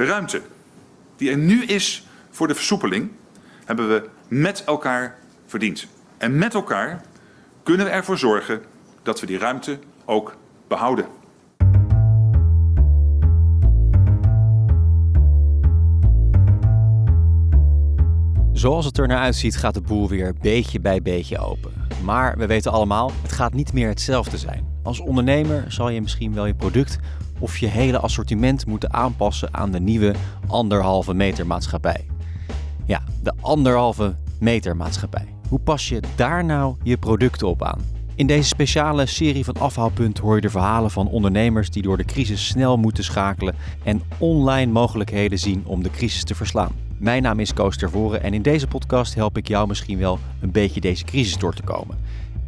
De ruimte die er nu is voor de versoepeling, hebben we met elkaar verdiend. En met elkaar kunnen we ervoor zorgen dat we die ruimte ook behouden. Zoals het er naar uitziet gaat de boel weer beetje bij beetje open. Maar we weten allemaal, het gaat niet meer hetzelfde zijn. Als ondernemer zal je misschien wel je product of je hele assortiment moeten aanpassen aan de nieuwe anderhalve meter maatschappij. Ja, de anderhalve meter maatschappij. Hoe pas je daar nou je producten op aan? In deze speciale serie van Afhaalpunt hoor je de verhalen van ondernemers die door de crisis snel moeten schakelen en online mogelijkheden zien om de crisis te verslaan. Mijn naam is Koos Tervoren en in deze podcast help ik jou misschien wel een beetje deze crisis door te komen.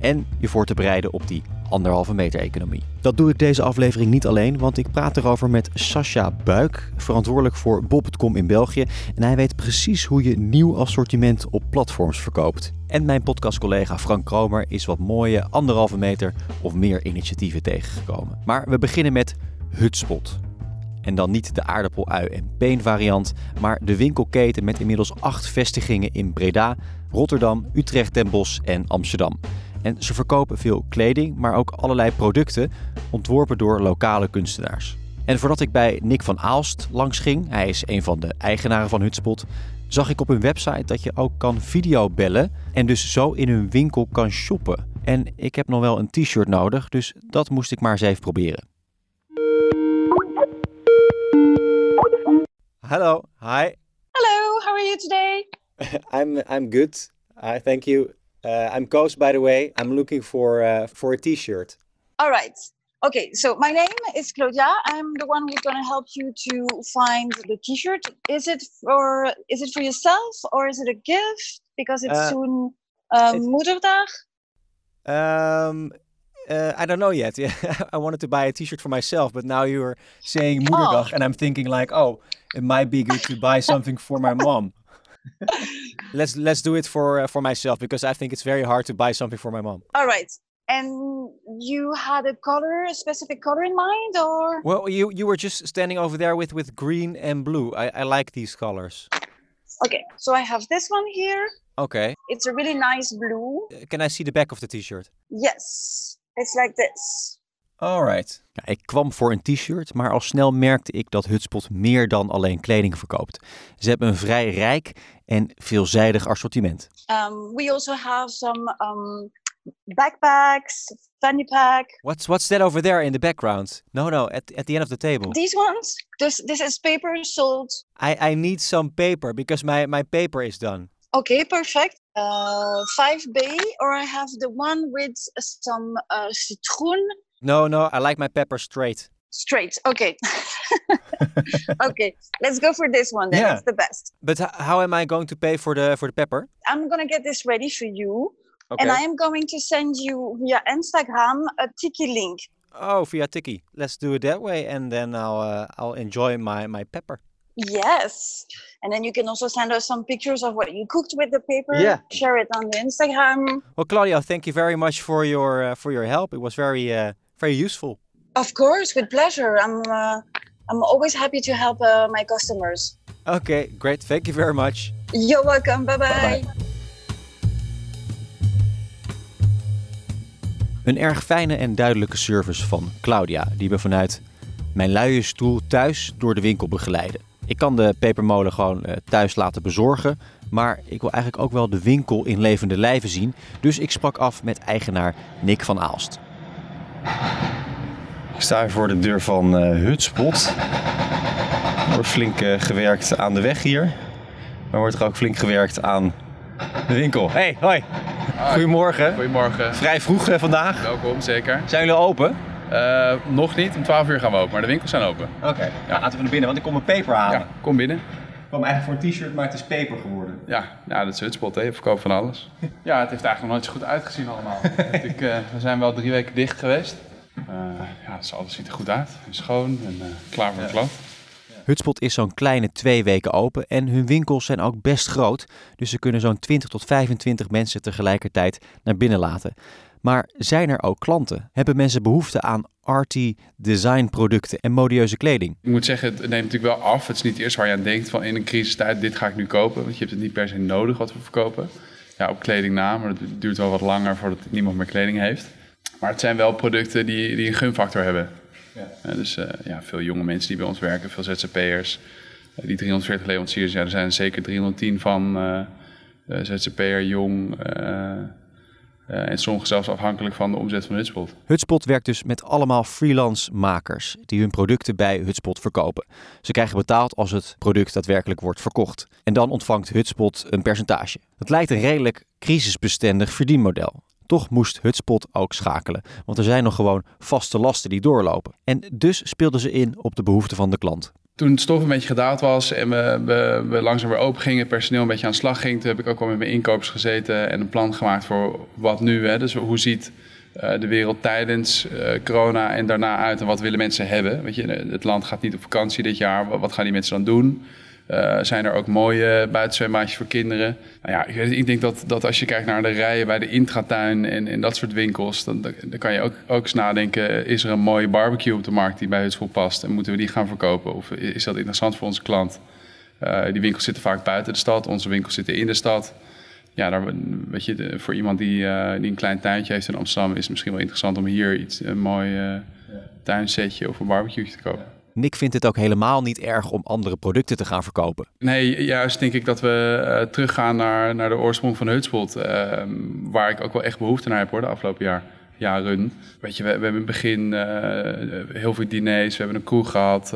En je voor te bereiden op die anderhalve meter economie. Dat doe ik deze aflevering niet alleen, want ik praat erover met Sascha Buik, verantwoordelijk voor Bob.com in België. En hij weet precies hoe je nieuw assortiment op platforms verkoopt. En mijn podcastcollega Frank Kromer is wat mooie anderhalve meter of meer initiatieven tegengekomen. Maar we beginnen met Hutspot. En dan niet de aardappel, ui en peen variant, maar de winkelketen met inmiddels acht vestigingen in Breda, Rotterdam, Utrecht, Den Bosch en Amsterdam. En ze verkopen veel kleding, maar ook allerlei producten ontworpen door lokale kunstenaars. En voordat ik bij Nick van Aalst langs ging, hij is een van de eigenaren van Hutspot, zag ik op hun website dat je ook kan videobellen en dus zo in hun winkel kan shoppen. En ik heb nog wel een t-shirt nodig, dus dat moest ik maar eens even proberen. Hello, hi. Hello, how are you today? I'm I'm good. I thank you. Uh, I'm Koos, by the way. I'm looking for uh, for a T-shirt. All right. Okay, so my name is Claudia. I'm the one who's going to help you to find the T-shirt. Is it for is it for yourself or is it a gift? Because it's Uh, soon uh, it's- Moederdag. Um, uh, I don't know yet. Yeah, I wanted to buy a T-shirt for myself, but now you're saying Moederdag, and I'm thinking like, oh, it might be good to buy something for my mom. Let's let's do it for uh, for myself because I think it's very hard to buy something for my mom. All right. And you had a color, a specific color in mind, or Well, you you were just standing over there with with green and blue. I I like these colors. okay? So I have this one here. Okay. It's a really nice blue. Uh, Can I see the back of the T-shirt? Yes, it's like this. Alright. Ja, ik kwam voor een t-shirt, maar al snel merkte ik dat Hutspot meer dan alleen kleding verkoopt. Ze hebben een vrij rijk en veelzijdig assortiment. Um, we also have some um, backpacks, fanny pack. What's what's that over there in the background? No, no, at, at the end of the table. These ones, this this is paper sold. I, I need some paper because my, my paper is done. Okay, perfect. Uh, 5B, or I have the one with some uh, citroen. No, no, I like my pepper straight. Straight. Okay. okay, let's go for this one then. Yeah. It's the best. But how am I going to pay for the for the pepper? I'm gonna get this ready for you, Okay. and I am going to send you via Instagram a tiki link. Oh, via Tiki. Let's do it that way, and then I'll uh, I'll enjoy my my pepper. Yes, and then you can also send us some pictures of what you cooked with the paper. Yeah. Share it on the Instagram. Well, Claudio, thank you very much for your uh, for your help. It was very uh, very useful. Of course, with pleasure. I'm uh, I'm always happy to help uh, my customers. Okay, great. Thank you very much. You're welcome. Bye bye. Een erg fijne en duidelijke service van Claudia, die me vanuit mijn luie stoel thuis door de winkel begeleiden. Ik kan de pepermolen gewoon eh, thuis laten bezorgen, maar ik wil eigenlijk ook wel de winkel in levende lijven zien. Dus ik sprak af met eigenaar Nick van Aalst. Ik sta hier voor de deur van eh, Hutspot. Er wordt flink eh, gewerkt aan de weg hier. Maar wordt er ook flink gewerkt aan de winkel. Hey, hoi. Goedemorgen. Goedemorgen. Vrij vroeg eh, vandaag. Welkom, zeker. Zijn jullie open? Nog niet, om 12 uur gaan we open, maar de winkels zijn open. Oké, ja. laten we naar binnen, want ik kom een peper halen. Ja, kom binnen. Ik kwam eigenlijk voor een t-shirt, maar het is peper geworden. Ja, ja dat is Hutspot, hè. Je verkoopt van alles. Ja, het heeft eigenlijk nog nooit zo goed uitgezien allemaal. ik, eh, we zijn wel drie weken dicht geweest. Eh, ja, dus alles ziet er goed uit. En schoon en eh, klaar voor de klant. Hutspot is zo'n kleine twee weken open en hun winkels zijn ook best groot. Dus ze kunnen zo'n 20 tot 25 mensen tegelijkertijd naar binnen laten. Maar zijn er ook klanten? Hebben mensen behoefte aan arty design producten en modieuze kleding? Ik moet zeggen, het neemt natuurlijk wel af. Het is niet eerst waar je aan denkt van in een crisistijd, dit ga ik nu kopen. Want je hebt het niet per se nodig wat we verkopen. Ja, op kleding na, maar het duurt wel wat langer voordat niemand meer kleding heeft. Maar het zijn wel producten die, die een gunfactor hebben. Ja. dus uh, ja, veel jonge mensen die bij ons werken, veel ZZP'ers. Uh, die 340 leveranciers, ja, er zijn zeker 310 van uh, ZZP'er, jong uh, en soms zelfs afhankelijk van de omzet van Hutspot. Hutspot werkt dus met allemaal freelance makers die hun producten bij Hutspot verkopen. Ze krijgen betaald als het product daadwerkelijk wordt verkocht. En dan ontvangt Hutspot een percentage. Dat lijkt een redelijk crisisbestendig verdienmodel. Toch moest Hutspot ook schakelen, want er zijn nog gewoon vaste lasten die doorlopen. En dus speelden ze in op de behoeften van de klant toen het stof een beetje gedaald was en we, we, we, langzaam weer open gingen, het personeel een beetje aan de slag ging, toen heb ik ook wel met mijn inkopers gezeten en een plan gemaakt voor wat nu. Hè? Dus hoe ziet uh, de wereld tijdens uh, corona en daarna uit en wat willen mensen hebben? Weet je, het land gaat niet op vakantie dit jaar, wat gaan die mensen dan doen? Uh, zijn er ook mooie buitenzwembaadjes voor kinderen? Nou ja, ik, ik, denk dat, dat als je kijkt naar de rijen bij de intratuin en, en dat soort winkels, dan, dan kan je ook, ook eens nadenken: is er een mooie barbecue op de markt die bij het voel past? En moeten we die gaan verkopen? Of is dat interessant voor onze klant? Uh, die winkels zitten vaak buiten de stad, onze winkels zitten in de stad. Ja, daar, weet je, voor iemand die, uh, die een klein tuintje heeft in Amsterdam, is het misschien wel interessant om hier iets, een mooi tuinsetje of een barbecue te kopen. Nick vindt het ook helemaal niet erg om andere producten te gaan verkopen. Nee, juist denk ik dat we uh, teruggaan naar, naar de oorsprong van Hutspot. Uh, waar ik ook wel echt behoefte naar heb hoor, de afgelopen jaar, jaren. Weet je, we, hebben in het begin uh, heel veel diners, we hebben een koe gehad.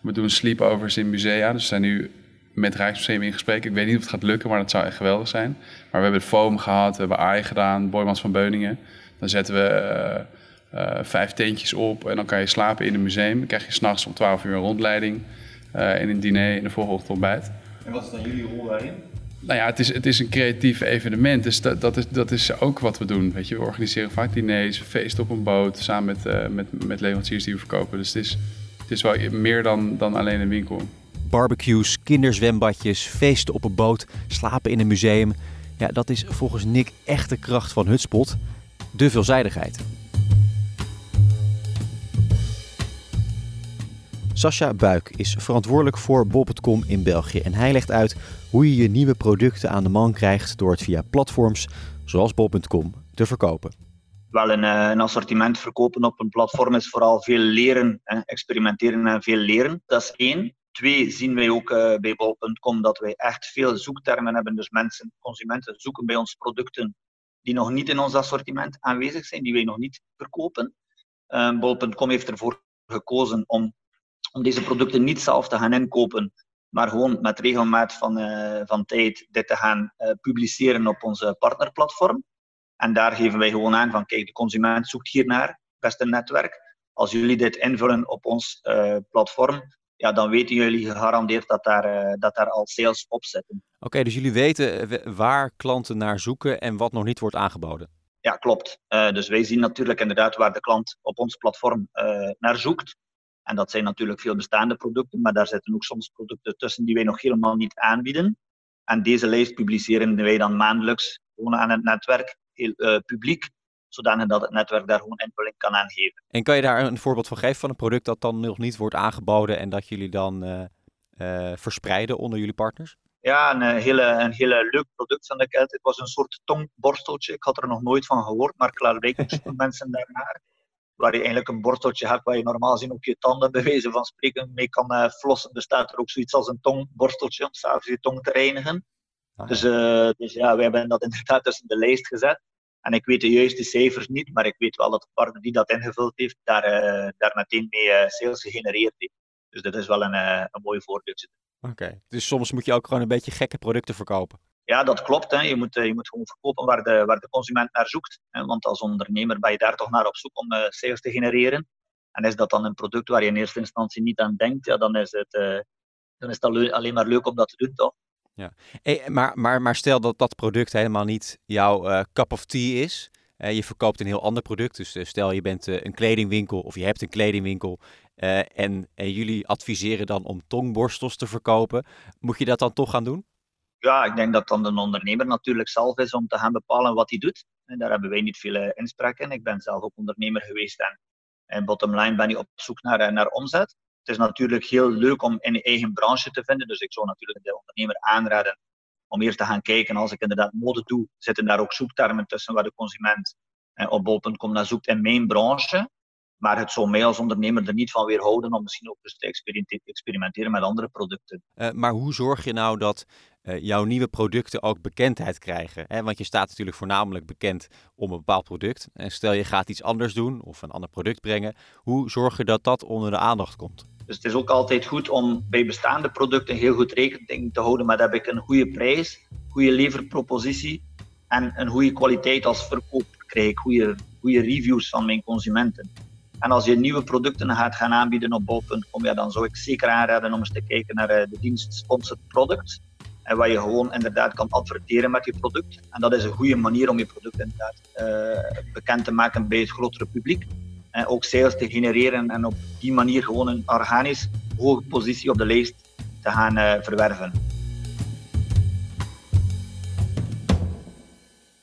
we doen sleepovers in musea, dus we zijn nu met Rijksmuseum in gesprek. Ik weet niet of het gaat lukken, maar dat zou echt geweldig zijn. Maar we hebben Foam gehad, we hebben AI gedaan, Boymans van Beuningen. Dan zetten we vijf tentjes op en dan kan je slapen in een museum. Dan krijg je s'nachts om 12 uur een rondleiding uh, en een diner en de volgende ochtend ontbijt. En wat is dan jullie rol daarin? Nou ja, het is, het is een creatief evenement, dus dat, dat, is, dat is ook wat we doen. Weet je, we organiseren vaak diners, feesten op een boot, samen met, uh, met, met leveranciers die we verkopen. Dus het is, het is wel meer dan, dan alleen een winkel. Barbecues, kinderzwembadjes, feesten op een boot, slapen in een museum. Ja, dat is volgens Nick echt de kracht van Hutspot. De veelzijdigheid. Sascha Buik is verantwoordelijk voor bol.com in België en hij legt uit hoe je je nieuwe producten aan de man krijgt door het via platforms zoals bol.com te verkopen. Wel, een, eh, een, assortiment verkopen op een platform is vooral veel leren, hè, experimenteren en veel leren. Dat is één. Twee, zien wij ook uh, bij bol.com dat wij echt veel zoektermen hebben. Dus mensen, consumenten zoeken bij ons producten die nog niet in ons assortiment aanwezig zijn, die wij nog niet verkopen. Uh, bol.com heeft ervoor gekozen om om deze producten niet zelf te gaan inkopen, maar gewoon met regelmaat van, uh, van tijd dit te gaan uh, publiceren op onze partnerplatform. En daar geven wij gewoon aan van, kijk, de consument zoekt hiernaar, beste netwerk. Als jullie dit invullen op ons uh, platform, ja, dan weten jullie gegarandeerd dat daar, dat daar al sales op zitten. Oké, okay, dus jullie weten waar klanten naar zoeken en wat nog niet wordt aangeboden? Ja, klopt. dus wij zien natuurlijk inderdaad waar de klant op ons platform naar zoekt. En dat zijn natuurlijk veel bestaande producten, maar daar zitten ook soms producten tussen die wij nog helemaal niet aanbieden. En deze lijst publiceren wij dan maandelijks gewoon aan het netwerk, heel uh, publiek, zodanig dat het netwerk daar gewoon invulling kan aan geven. En kan je daar een voorbeeld van geven van een product dat dan nog niet wordt aangeboden en dat jullie dan uh, uh, verspreiden onder jullie partners? Ja, een hele, een hele leuk product van de Kelt. Het was een soort tongborsteltje. Ik had er nog nooit van gehoord, maar klaarblijkelijk zoeken mensen daarnaar waar je eigenlijk een borsteltje hebt waar je normaal gezien op je tanden bij wijze van spreken mee kan uh, flossen. Er staat er ook zoiets als een tongborsteltje om s'avonds je tong te reinigen. Ah, dus, uh, dus ja, we hebben dat inderdaad tussen de lijst gezet. En ik weet de juiste cijfers niet, maar ik weet wel dat de partner die dat ingevuld heeft, daar, uh, daar meteen mee sales gegenereerd heeft. Dus dat is wel een, een mooi voorbeeldje. Oké, okay. dus soms moet je ook gewoon een beetje gekke producten verkopen. Ja, dat klopt. Hè. Je, moet, je moet gewoon verkopen waar de, waar de consument naar zoekt. Hè. Want als ondernemer ben je daar toch naar op zoek om uh, sales te genereren. En is dat dan een product waar je in eerste instantie niet aan denkt, ja, dan is het, uh, dan is het alleen maar leuk om dat te doen, toch? Ja. Maar, maar, maar stel dat dat product helemaal niet jouw cup of tea is. je verkoopt een heel ander product. Dus stel je bent een kledingwinkel of je hebt een kledingwinkel. en, en jullie adviseren dan om tongborstels te verkopen. Moet je dat dan toch gaan doen? Ja, ik denk dat dan de ondernemer natuurlijk zelf is om te gaan bepalen wat hij doet. En daar hebben wij niet veel uh, inspraak in. Ik ben zelf ook ondernemer geweest en, en bottom line ben je op zoek naar, naar omzet. Het is natuurlijk heel leuk om in je eigen branche te vinden. Dus ik zou natuurlijk de ondernemer aanraden om eerst te gaan kijken. Als ik inderdaad mode doe, zitten daar ook zoektermen tussen waar de consument op bol.com naar zoekt in mijn branche. Maar het zou mij als ondernemer er niet van weerhouden om misschien ook eens te experimenteren met andere producten. Uh, maar hoe zorg je nou dat uh, jouw nieuwe producten ook bekendheid krijgen? Hè? Want je staat natuurlijk voornamelijk bekend om een bepaald product. En stel je gaat iets anders doen of een ander product brengen. Hoe zorg je dat dat onder de aandacht komt? Dus het is ook altijd goed om bij bestaande producten heel goed rekening te houden met heb ik een goede prijs, goede leverpropositie en een goede kwaliteit als verkoop. Krijg ik goede, goede reviews van mijn consumenten. En als je nieuwe producten gaat gaan aanbieden op bol.com, ja, dan zou ik zeker aanraden om eens te kijken naar eh, de dienst Sponsored Products. En waar je gewoon inderdaad kan adverteren met je product. En dat is een goede manier om je product inderdaad uh, bekend te maken bij het grotere publiek. En ook sales te genereren en op die manier gewoon een organisch hoge positie op de lijst te gaan verwerven.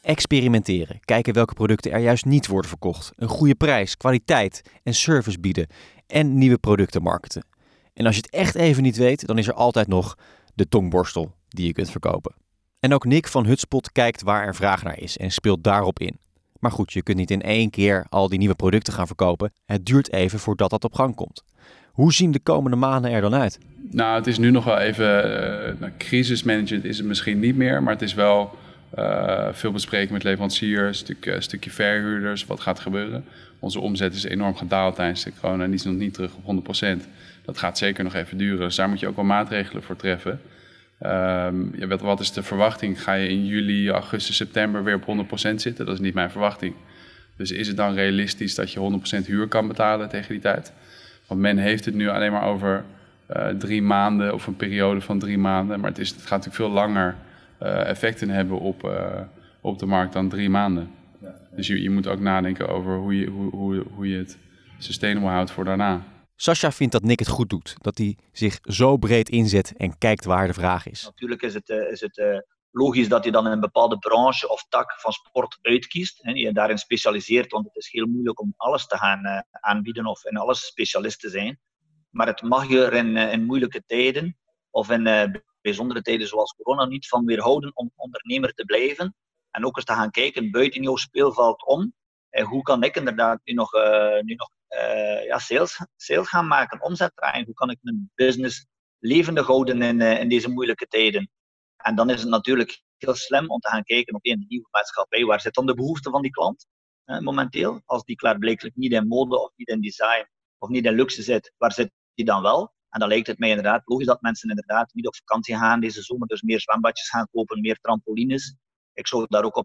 Experimenteren. Kijken welke producten er juist niet worden verkocht. Een goede prijs, kwaliteit en service bieden. En nieuwe producten marketen. En als je het echt even niet weet, dan is er altijd nog de tongborstel die je kunt verkopen. En ook Nick van Hutspot kijkt waar er vraag naar is en speelt daarop in. Maar goed, je kunt niet in één keer al die nieuwe producten gaan verkopen. Het duurt even voordat dat op gang komt. Hoe zien de komende maanden er dan uit? Nou, het is nu nog wel even. Uh, crisismanagement is het misschien niet meer, maar het is wel uh, veel bespreken met leveranciers, stuk, uh, stukje verhuurders, wat gaat gebeuren. Onze omzet is enorm gedaald tijdens de corona en is nog niet terug op 100%. Dat gaat zeker nog even duren, dus daar moet je ook wel maatregelen voor treffen. Ja, wat, is de verwachting? Ga je in juli, augustus, september weer op 100% zitten? Dat is niet mijn verwachting. Dus is het dan realistisch dat je 100% huur kan betalen tegen die tijd? Want men heeft het nu alleen maar over uh, drie maanden of een periode van drie maanden. Maar het, is, het gaat natuurlijk veel langer effecten hebben op, uh, op de markt dan drie maanden. Dus je, je moet ook nadenken over hoe je, hoe, hoe, hoe je het sustainable houdt voor daarna. Sascha vindt dat Nick het goed doet. Dat hij zich zo breed inzet en kijkt waar de vraag is. Natuurlijk is het, uh, is het logisch dat je dan in een bepaalde branche of tak van sport uitkiest. En je daarin specialiseert, want het is heel moeilijk om alles te gaan aanbieden of in alles specialist te zijn. Maar het mag je er in, in moeilijke tijden of in bijzondere tijden zoals corona niet van weerhouden om ondernemer te blijven. En ook eens te gaan kijken buiten jouw speelveld om. En hoe kan ik inderdaad nu nog, uh, nu nog uh, ja, sales, sales gaan maken, omzet draaien? Hoe kan ik mijn business levendig houden in, in deze moeilijke tijden? En dan is het natuurlijk heel slim om te gaan kijken op een nieuwe maatschappij. Waar zit dan de behoefte van die klant momenteel? Als die klaarblijkelijk niet in mode of niet in design of niet in luxe zit, waar zit die dan wel? En dan lijkt het mij inderdaad logisch dat mensen inderdaad niet op vakantie gaan deze zomer, dus meer zwembadjes gaan kopen, meer trampolines. Ik zou daar ook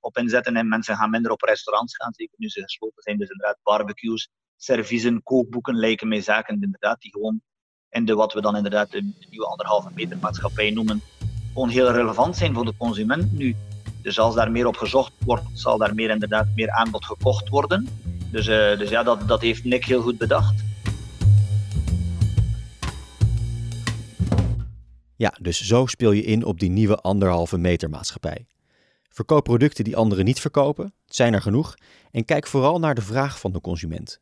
op, inzetten en mensen gaan minder op restaurants gaan, zeker nu ze gesloten zijn. Dus inderdaad barbecues, serviezen, kookboeken lijken mij zaken inderdaad die gewoon in de wat we dan inderdaad de, nieuwe anderhalve meter maatschappij noemen, gewoon heel relevant zijn voor de consument nu. Dus als daar meer op gezocht wordt, zal daar meer inderdaad meer aanbod gekocht worden. Dus, uh, dus ja, dat, dat heeft Nick heel goed bedacht. Ja, dus zo speel je in op die nieuwe anderhalve meter maatschappij. Verkoop producten die anderen niet verkopen, het zijn er genoeg, en kijk vooral naar de vraag van de consument.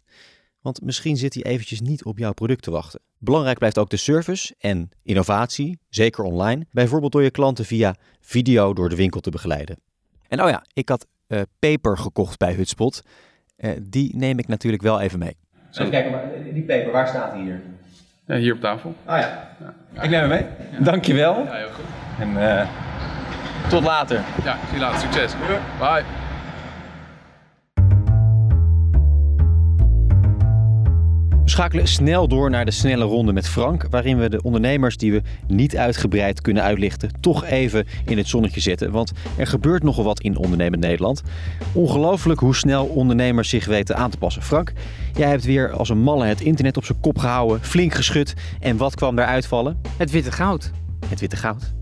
Want misschien zit hij eventjes niet op jouw product te wachten. Belangrijk blijft ook de service en innovatie, zeker online, bijvoorbeeld door je klanten via video door de winkel te begeleiden. En oh ja, ik had uh, peper gekocht bij Hutspot. Uh, die neem ik natuurlijk wel even mee. Even kijken, maar die peper, waar staat die hier? Ja, hier op tafel. Ah ja. ja. Ik neem hem mee. Ja. Dankjewel. Ja, heel goed. En uh, tot later. Ja, zie je later. Succes. Bye. Schakelen snel door naar de snelle ronde met Frank, waarin we de ondernemers die we niet uitgebreid kunnen uitlichten, toch even in het zonnetje zetten. Want er gebeurt nogal wat in ondernemend Nederland. Ongelooflijk hoe snel ondernemers zich weten aan te passen. Frank, jij hebt weer als een malle het internet op zijn kop gehouden, flink geschud. En wat kwam daar uitvallen? Het witte goud. Het witte goud.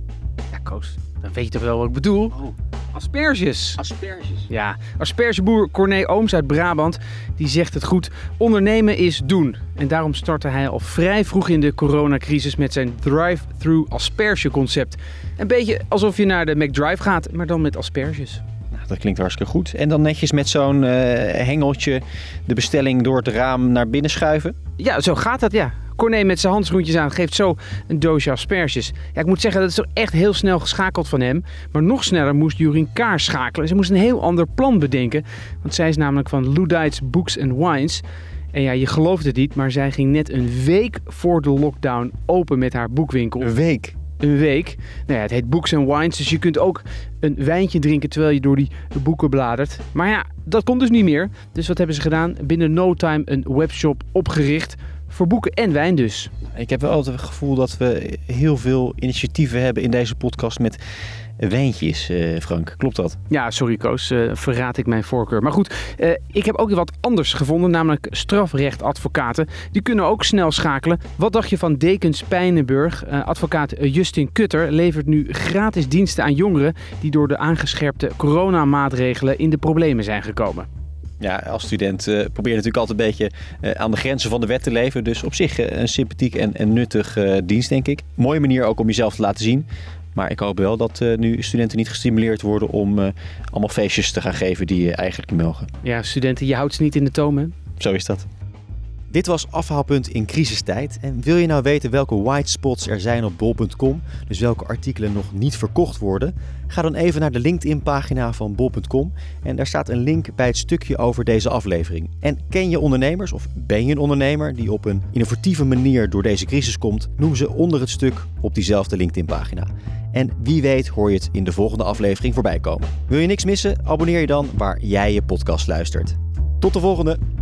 Koos, dan weet je toch wel wat ik bedoel? Oh. Asperges. Asperges. Ja, aspergeboer Corné Ooms uit Brabant, die zegt het goed. Ondernemen is doen. En daarom startte hij al vrij vroeg in de coronacrisis met zijn drive-through aspergeconcept. Een beetje alsof je naar de McDrive gaat, maar dan met asperges. Dat klinkt hartstikke goed. En dan netjes met zo'n uh, hengeltje de bestelling door het raam naar binnen schuiven? Ja, zo gaat dat, ja. Corné met zijn handschoentjes aan geeft zo een doosje asperges. Ja, ik moet zeggen, dat is toch echt heel snel geschakeld van hem. Maar nog sneller moest Jurien Kaar schakelen. Ze moest een heel ander plan bedenken. Want zij is namelijk van Ludites Books and Wines. En ja, je gelooft het niet, maar zij ging net een week voor de lockdown open met haar boekwinkel. Een week? Een week. Nou ja, het heet Books and Wines, dus je kunt ook een wijntje drinken terwijl je door die boeken bladert. Maar ja, dat komt dus niet meer. Dus wat hebben ze gedaan? Binnen no time een webshop opgericht voor boeken en wijn dus. Ik heb wel altijd het gevoel dat we heel veel initiatieven hebben in deze podcast met wijntjes, uh, Frank. Klopt dat? Ja, sorry Koos, uh, verraad ik mijn voorkeur. Maar goed, uh, ik heb ook wat anders gevonden, namelijk strafrechtadvocaten. Die kunnen ook snel schakelen. Wat dacht je van Dekens Pijnenburg? advocaat Justin Kutter levert nu gratis diensten aan jongeren die door de aangescherpte coronamaatregelen in de problemen zijn gekomen ja, als student uh, probeer je natuurlijk altijd een beetje uh, aan de grenzen van de wet te leven. Dus op zich uh, een sympathiek en, en nuttig dienst, denk ik. Mooie manier ook om jezelf te laten zien. Maar ik hoop wel dat nu studenten niet gestimuleerd worden om allemaal feestjes te gaan geven die je eigenlijk niet mogen. Ja, studenten, je houdt ze niet in de toom, hè? Zo is dat. Dit was afhaalpunt in crisistijd. En wil je nou weten welke white spots er zijn op bol.com, dus welke artikelen nog niet verkocht worden, ga dan even naar de LinkedIn-pagina van bol.com en daar staat een link bij het stukje over deze aflevering. En ken je ondernemers of ben je een ondernemer die op een innovatieve manier door deze crisis komt, noem ze onder het stuk op diezelfde LinkedIn-pagina. En wie weet hoor je het in de volgende aflevering voorbij komen. Wil je niks missen? Abonneer je dan waar jij je podcast luistert. Tot de volgende!